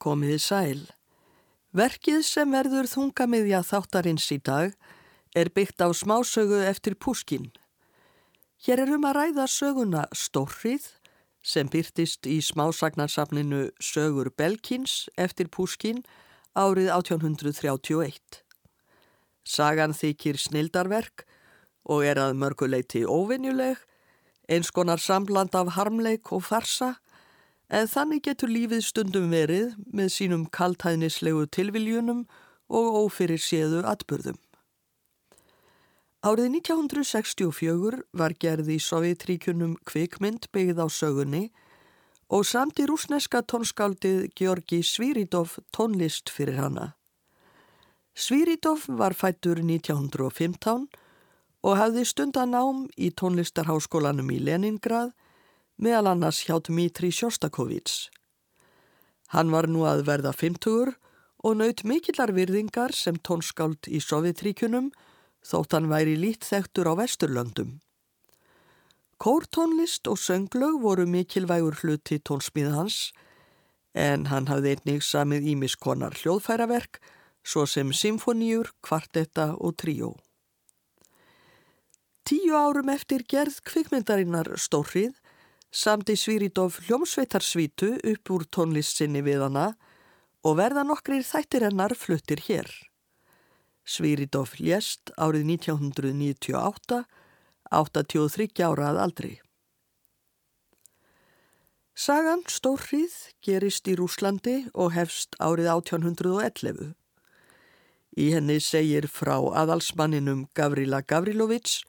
Komiði sæl. Verkið sem verður þungamiðja þáttarins í dag er byggt á smásögu eftir Púskin. Hér er um að ræða söguna Stórrið sem byrtist í smásagnarsafninu Sögur Belkins eftir Púskin árið 1831. Sagan þykir snildarverk og er að mörguleiti óvinjuleg, eins konar sambland af harmleik og farsa, en þannig getur lífið stundum verið með sínum kaltæðnislegu tilviljunum og ófyrir séðu atbyrðum. Árið 1964 var gerð í Sovjetríkunum kvikmynd byggð á sögunni og samt í rúsneska tónskáldið Georgi Svíridov tónlist fyrir hana. Svíridov var fættur 1915 og hafði stundanám í tónlistarháskólanum í Leningrad meðal annars hjá Dmitri Sjostakovits. Hann var nú að verða 50 og naut mikillar virðingar sem tónskáld í Sovjetríkunum þótt hann væri lít þektur á Vesturlöndum. Kórtónlist og sönglög voru mikilvægur hluti tónsmíð hans en hann hafði einnig samið ímiskonar hljóðfæraverk svo sem symfoníur, kvartetta og tríó. Tíu árum eftir gerð kvikmyndarinnar Stórrið samti Svíridof hljómsveitarsvítu upp úr tónlistsinni við hana og verða nokkrir þættir hennar fluttir hér. Svíridof lést árið 1998, 83 ára að aldri. Sagan Stórrið gerist í Rúslandi og hefst árið 1811. Í henni segir frá aðalsmanninum Gavrila Gavrilovits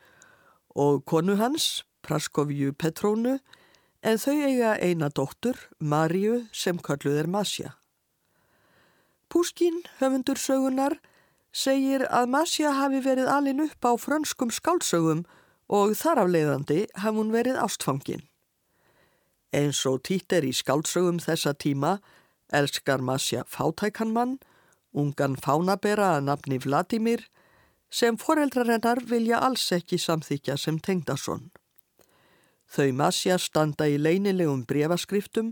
og konu hans, Praskovju Petrónu, en þau eiga eina dóttur, Marju, sem kalluð er Masja. Púskin, höfundur sögunar, segir að Masja hafi verið alin upp á frönskum skálsögum og þar af leiðandi hafði hún verið ástfangin. Eins og títir í skálsögum þessa tíma elskar Masja fátækanmann, ungan fánabera að nafni Vladimir, sem foreldrar hennar vilja alls ekki samþykja sem tengdason. Þau Masja standa í leinilegum brefaskriftum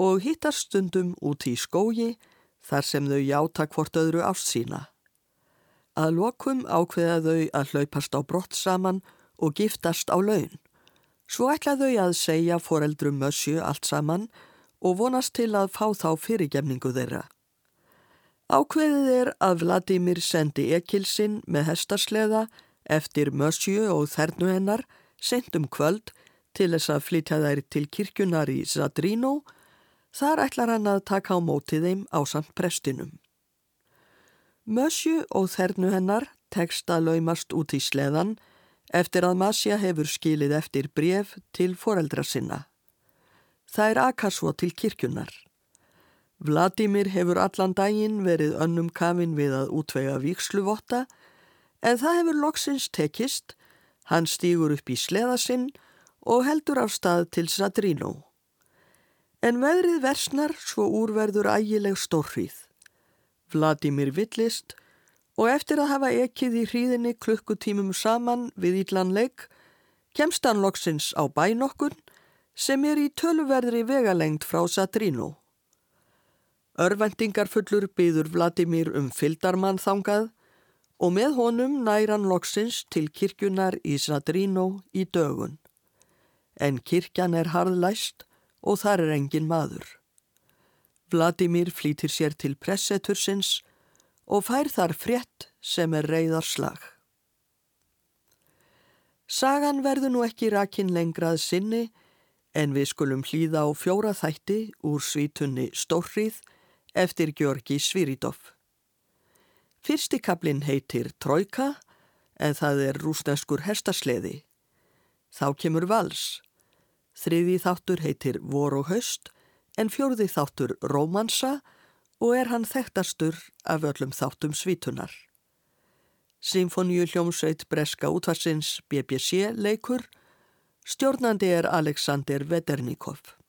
og hittar stundum út í skógi þar sem þau játa hvort öðru ást sína. Að lokum ákveða þau að hlaupast á brott saman og giftast á laun. Svo ætla þau að segja foreldrum Mössju allt saman og vonast til að fá þá fyrirgemningu þeirra. Ákveðið er að Vladimir sendi ekilsinn með hestasleða eftir Mössju og þernu hennar sendum kvöld til þess að flytja þær til kirkjunar í Zadrino. Þar ætlar hann að taka á mótið þeim á samt prestinum. Mössju og þernu hennar tekst að laumast út í sleðan eftir að Masja hefur skilið eftir bref til foreldra sinna. Það er akasvo til kirkjunar. Vladimir hefur allan daginn verið önnum kafin við að útvega viksluvota en það hefur loksins tekist, hann stýgur upp í sleðasinn og heldur af stað til Sadrino. En veðrið versnar svo úrverður ægileg stórrið. Vladimir villist og eftir að hafa ekkið í hríðinni klukkutímum saman við Ídlanleik kemst hann loksins á bænokkun sem er í töluverðri vegalengt frá Sadrino. Örvendingarfullur byður Vladimir um fyldarmann þangað og með honum næran loksins til kirkjunar í Sadrino í dögun. En kirkjan er harðlæst og þar er engin maður. Vladimir flýtir sér til pressetursins og fær þar frétt sem er reyðarslag. Sagan verður nú ekki rakin lengrað sinni en við skulum hlýða á fjóra þætti úr svítunni Stórrið eftir Georgi Sviridov. Fyrsti kaplinn heitir Trojka en það er rúsneskur hestasleði. Þá kemur vals. Þriði þáttur heitir Vor og höst en fjörði þáttur Rómansa og er hann þekktastur af öllum þáttum svítunar. Symfoníu hljómsveit Breska útvarsins BBC leikur, stjórnandi er Alexander Vedernikov.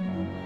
嗯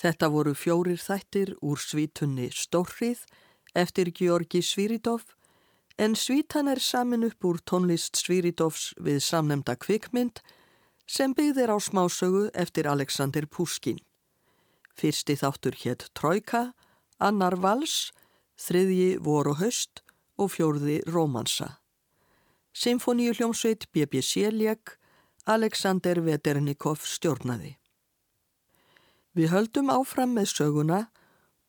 Þetta voru fjórir þættir úr svítunni Stórrið eftir Georgi Svíridov en svítan er samin upp úr tónlist Svíridovs við samnemda kvikmynd sem byggðir á smásögu eftir Alexander Puskin. Fyrsti þáttur hétt Trojka, annar Vals, þriðji Vor og Höst og fjórði Rómansa. Symfoníu hljómsveit BBC Ljeg, Alexander Veternikov stjórnaði. Við höldum áfram með söguna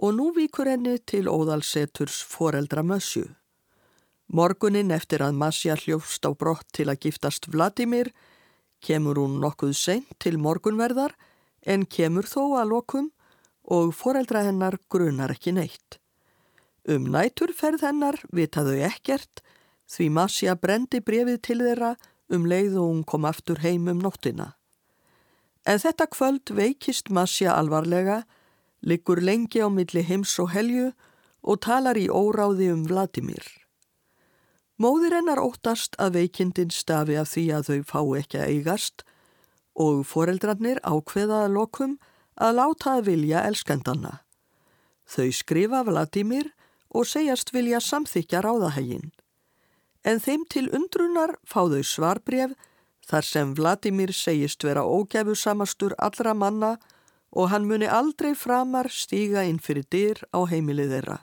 og nú víkur henni til óðalseturs foreldra mössju. Morgunin eftir að Masja hljófst á brott til að giftast Vladimir kemur hún nokkuð seint til morgunverðar en kemur þó að lokum og foreldra hennar grunar ekki neitt. Um næturferð hennar vitaðu ekkert því Masja brendi brefið til þeirra um leið og hún kom aftur heim um nóttina. En þetta kvöld veikist Masja alvarlega, liggur lengi á milli heims og helju og talar í óráði um Vladimir. Móðir hennar óttast að veikindin stafi af því að þau fá ekki að eigast og foreldrarnir ákveðaða lokum að láta að vilja elskendanna. Þau skrifa Vladimir og segjast vilja samþykja ráðahægin. En þeim til undrunar fá þau svarbref þar sem Vladimir segist vera ógæfu samastur allra manna og hann muni aldrei framar stíga inn fyrir dyr á heimilið þeirra.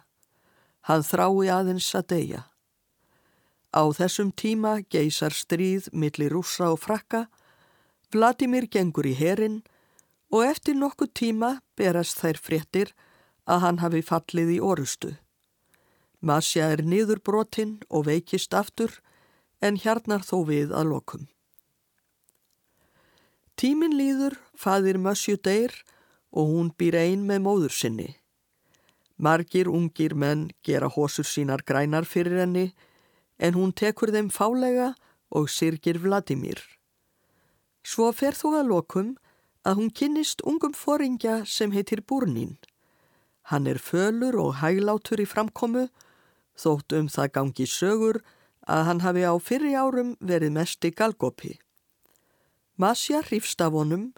Hann þrái aðeins að deyja. Á þessum tíma geysar stríð millir rúsa og frakka, Vladimir gengur í herin og eftir nokkuð tíma berast þær fréttir að hann hafi fallið í orustu. Masja er niður brotinn og veikist aftur en hjarnar þó við að lokum. Tímin líður, faðir Masju deyr og hún býr ein með móður sinni. Margir ungir menn gera hósur sínar grænar fyrir henni en hún tekur þeim fálega og sirgir Vladimir. Svo fer þú að lokum að hún kynnist ungum foringja sem heitir Búrnín. Hann er fölur og hæglátur í framkomu, þótt um það gangi sögur að hann hafi á fyrri árum verið mest í galgopi. Masja hrifst af honum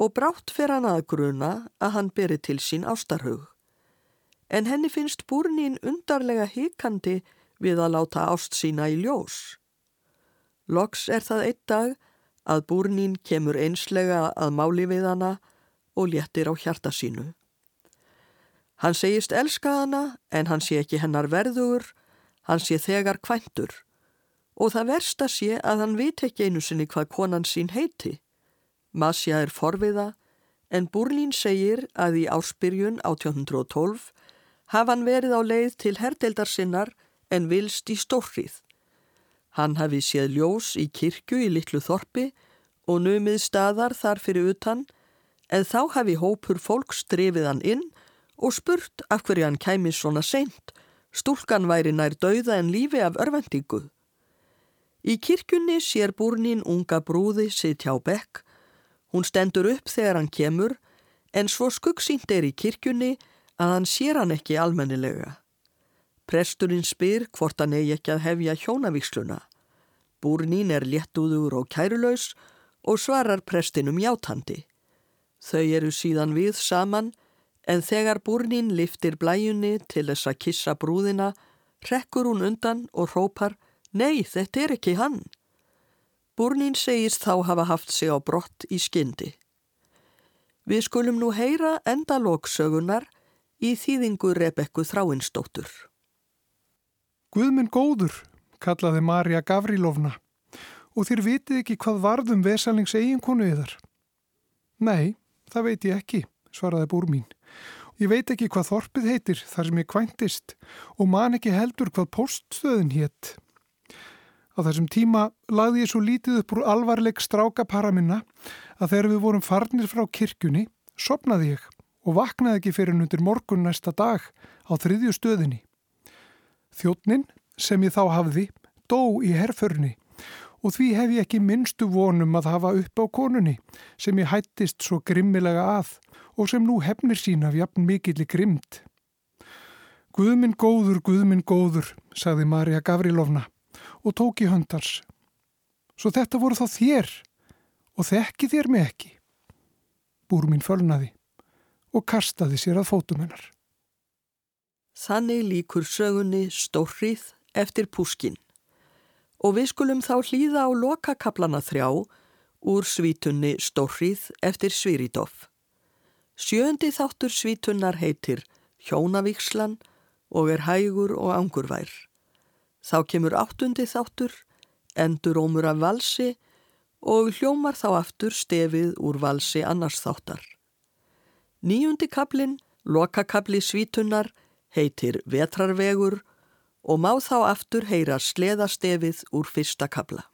og brátt fer hann að gruna að hann beri til sín ástarhug. En henni finnst Búrnín undarlega hikandi við að láta ást sína í ljós. Loks er það einn dag að búrnín kemur einslega að máli við hana og léttir á hjarta sínu. Hann segist elska hana en hann sé ekki hennar verður, hann sé þegar kvæntur og það versta sé að hann vit ekki einu sinni hvað konan sín heiti. Masja er forviða en Búrlín segir að í áspyrjun 1812 hafa hann verið á leið til herdeldar sinnar en vilst í stórrið. Hann hafi séð ljós í kirkju í litlu þorpi og numið staðar þar fyrir utan en þá hafi hópur fólk strefið hann inn og spurt af hverju hann kæmi svona seint, stúlkan væri nær dauða en lífi af örvendingu. Í kirkjunni sér búrnin unga brúði sitt hjá bekk, hún stendur upp þegar hann kemur en svo skuggsýnt er í kirkjunni að hann sér hann ekki almennilega. Presturinn spyr hvort hann eigi ekki að hefja hjónavíksluna. Búrnín er léttúður og kærulaus og svarar prestinum játandi. Þau eru síðan við saman en þegar búrnín liftir blæjunni til þess að kissa brúðina, rekkur hún undan og hrópar Nei, þetta er ekki hann. Búrnín segist þá hafa haft sig á brott í skyndi. Við skulum nú heyra endalóksögunar í þýðingu Rebekku Þráinsdóttur. Guðminn góður, kallaði Marja Gavrilovna og þér vitið ekki hvað varðum vesalings eiginkonu yðar. Nei, það veit ég ekki, svaraði búr mín. Ég veit ekki hvað þorpið heitir þar sem ég kvæntist og man ekki heldur hvað poststöðin hétt. Á þessum tíma lagði ég svo lítið upp úr alvarleg stráka para minna að þegar við vorum farnir frá kirkjunni, sopnaði ég og vaknaði ekki fyrir undir morgun næsta dag á þriðju stöðinni. Þjóttnin sem ég þá hafði dó í herförni og því hef ég ekki minnstu vonum að hafa upp á konunni sem ég hættist svo grimmilega að og sem nú hefnir sín af jafn mikill í grimt. Guðminn góður, Guðminn góður, sagði Marja Gavrilovna og tók í höndars. Svo þetta voru þá þér og þekki þér mig ekki. Búr mín fölnaði og kastaði sér að fótum hennar. Þannig líkur sögunni stórrið eftir púskin og við skulum þá hlýða á lokakablana þrjá úr svítunni stórrið eftir Sviridov. Sjöndi þáttur svítunnar heitir Hjónavíkslan og er hægur og angurvær. Þá kemur áttundi þáttur, endur ómur af valsi og hljómar þá aftur stefið úr valsi annars þáttar. Níundi kablin, lokakabli svítunnar, heitir Vetrarvegur og má þá aftur heyra sleðastefið úr fyrsta kabla.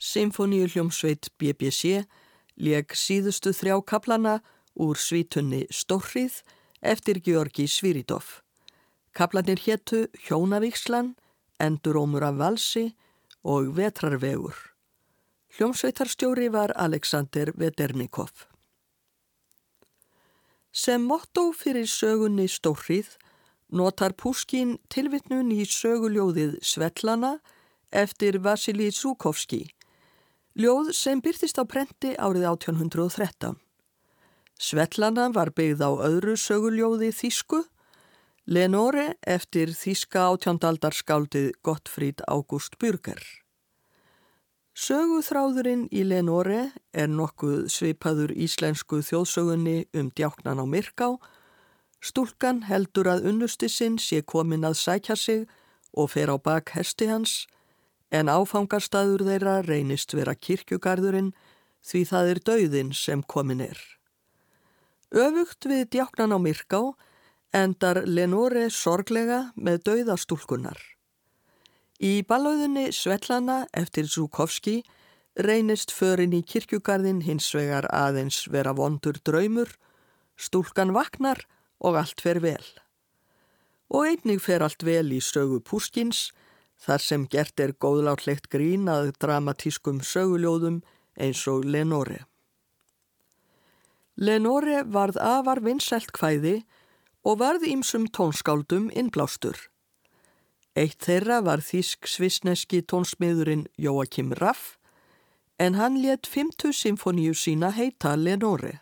Symfóníu hljómsveit BBC leg síðustu þrjá kaplana úr svítunni Stórrið eftir Georgi Sviridov. Kaplanir héttu Hjónavíkslan, Endurómur af Valsi og Vetrarvegur. Hljómsveitarstjóri var Alexander Veternikov. Sem motto fyrir sögunni Stórrið notar Púskin tilvittnun í söguljóðið Svetlana eftir Vasili Zúkovski, ljóð sem byrtist á prenti árið 1813. Svetlana var byggð á öðru söguljóði Þísku, Lenore eftir Þíska átjándardarskáldið Gottfríd Ágúst Bürger. Söguþráðurinn í Lenore er nokkuð svipaður íslensku þjóðsögunni um djáknan á Myrká Stúlkan heldur að unnusti sinn sé komin að sækja sig og fer á bak hesti hans en áfangarstaður þeirra reynist vera kirkjugarðurinn því það er dauðin sem komin er. Öfugt við djáknan á Myrká endar Lenore sorglega með dauðastúlkunar. Í ballauðinni Svetlana eftir Zúkovski reynist förin í kirkjugarðin hins vegar aðeins vera vondur draumur, stúlkan vaknar og allt fer vel. Og einnig fer allt vel í sögu Púskins þar sem gert er góðlátlegt grín að dramatískum söguljóðum eins og Lenore. Lenore varð afar vinnselt kvæði og varð ímsum tónskáldum innblástur. Eitt þeirra var þísk-svisneski tónsmiðurinn Jóakim Raff en hann let 50 symfoníu sína heita Lenore.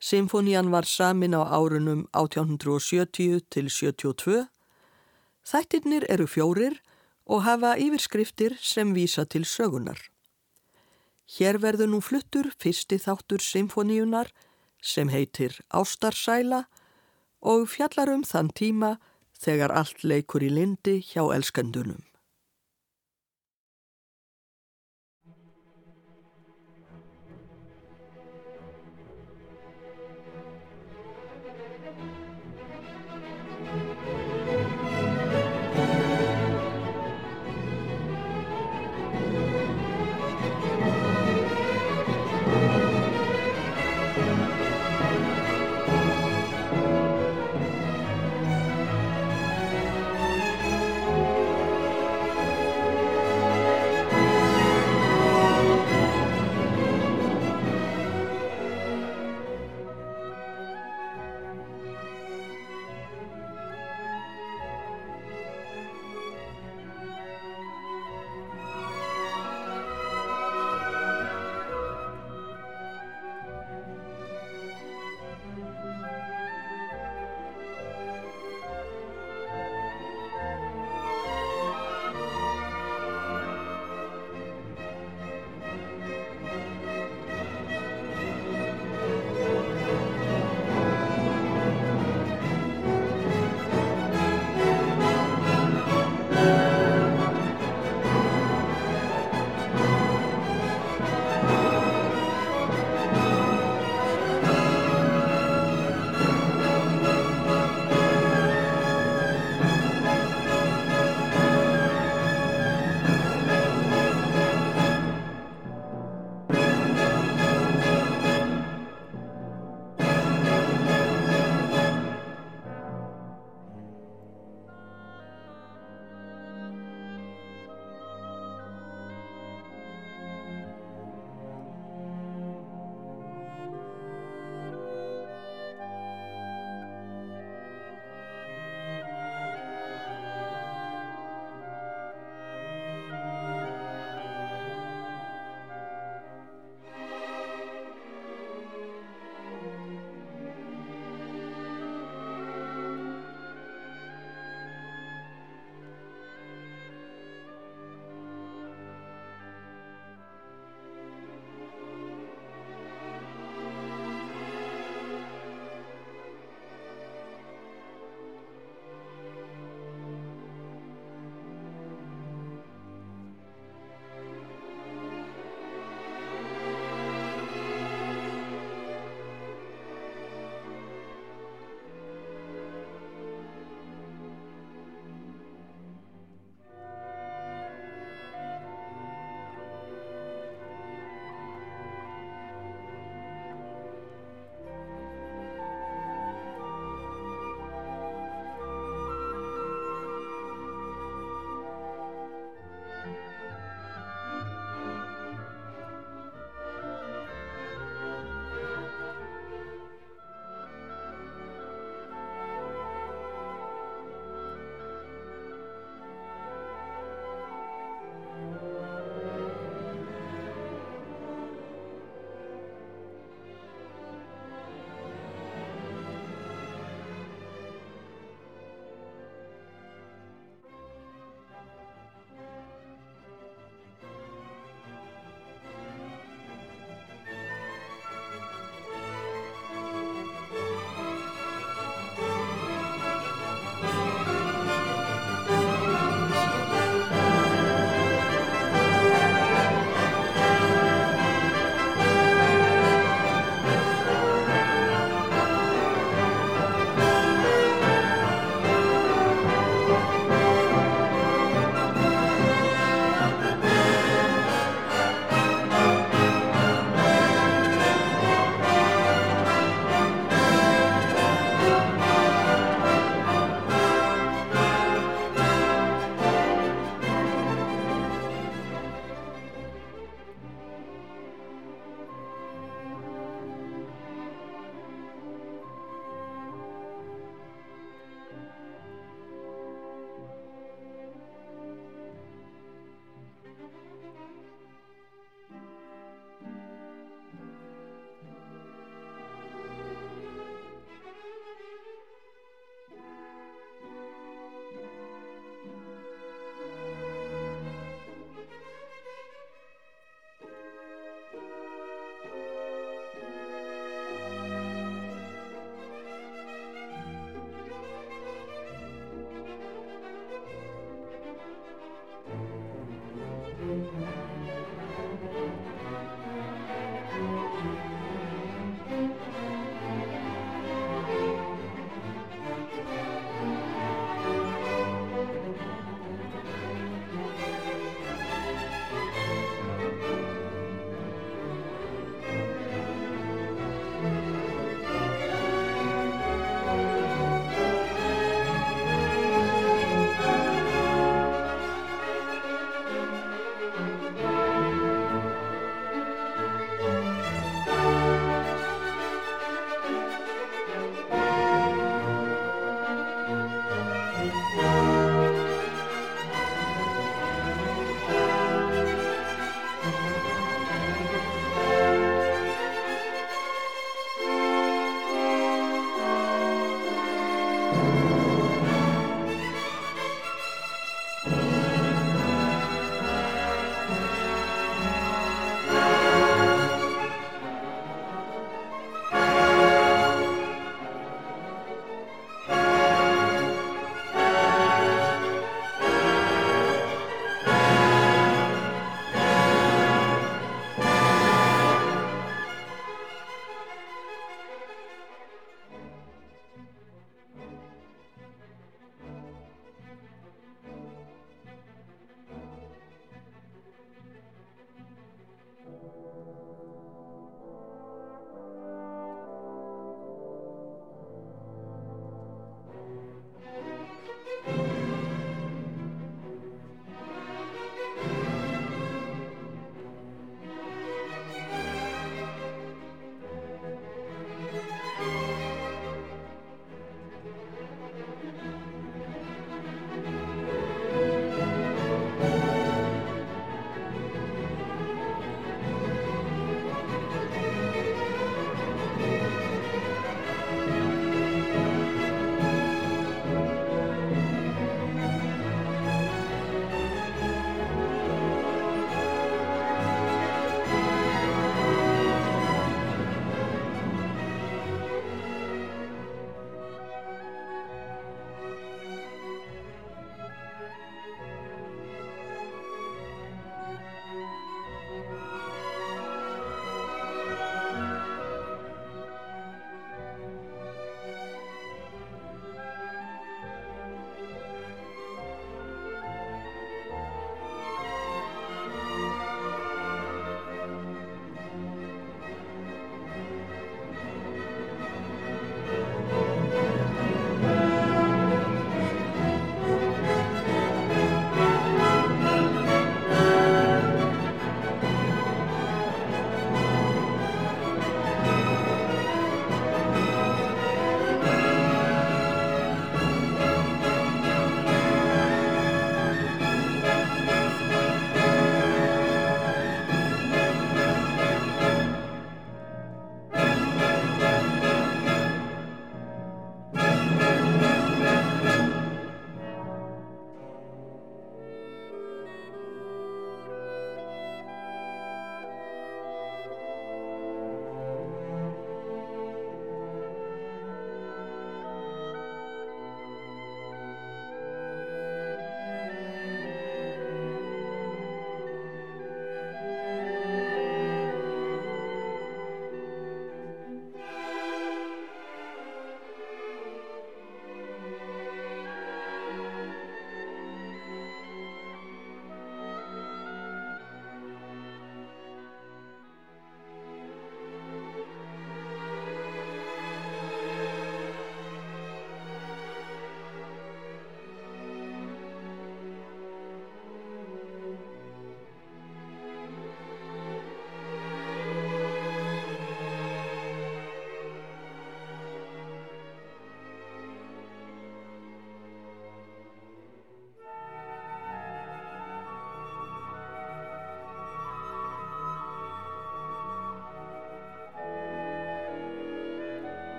Symfónían var samin á árunum 1870 til 72. Þættirnir eru fjórir og hafa yfirskriftir sem vísa til sögunar. Hér verður nú fluttur fyrsti þáttur symfóníunar sem heitir Ástarsæla og fjallar um þann tíma þegar allt leikur í lindi hjá elskendunum.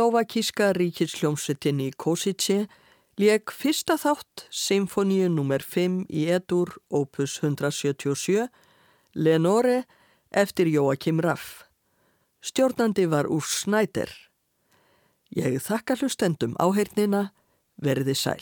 Slovakíska ríkisljómsettinni Kosice leik fyrsta þátt Symfoníu nr. 5 í edur opus 177 Lenore eftir Jóakim Raff. Stjórnandi var úr Snæder. Ég þakka hlustendum áheirnina, verði sæl.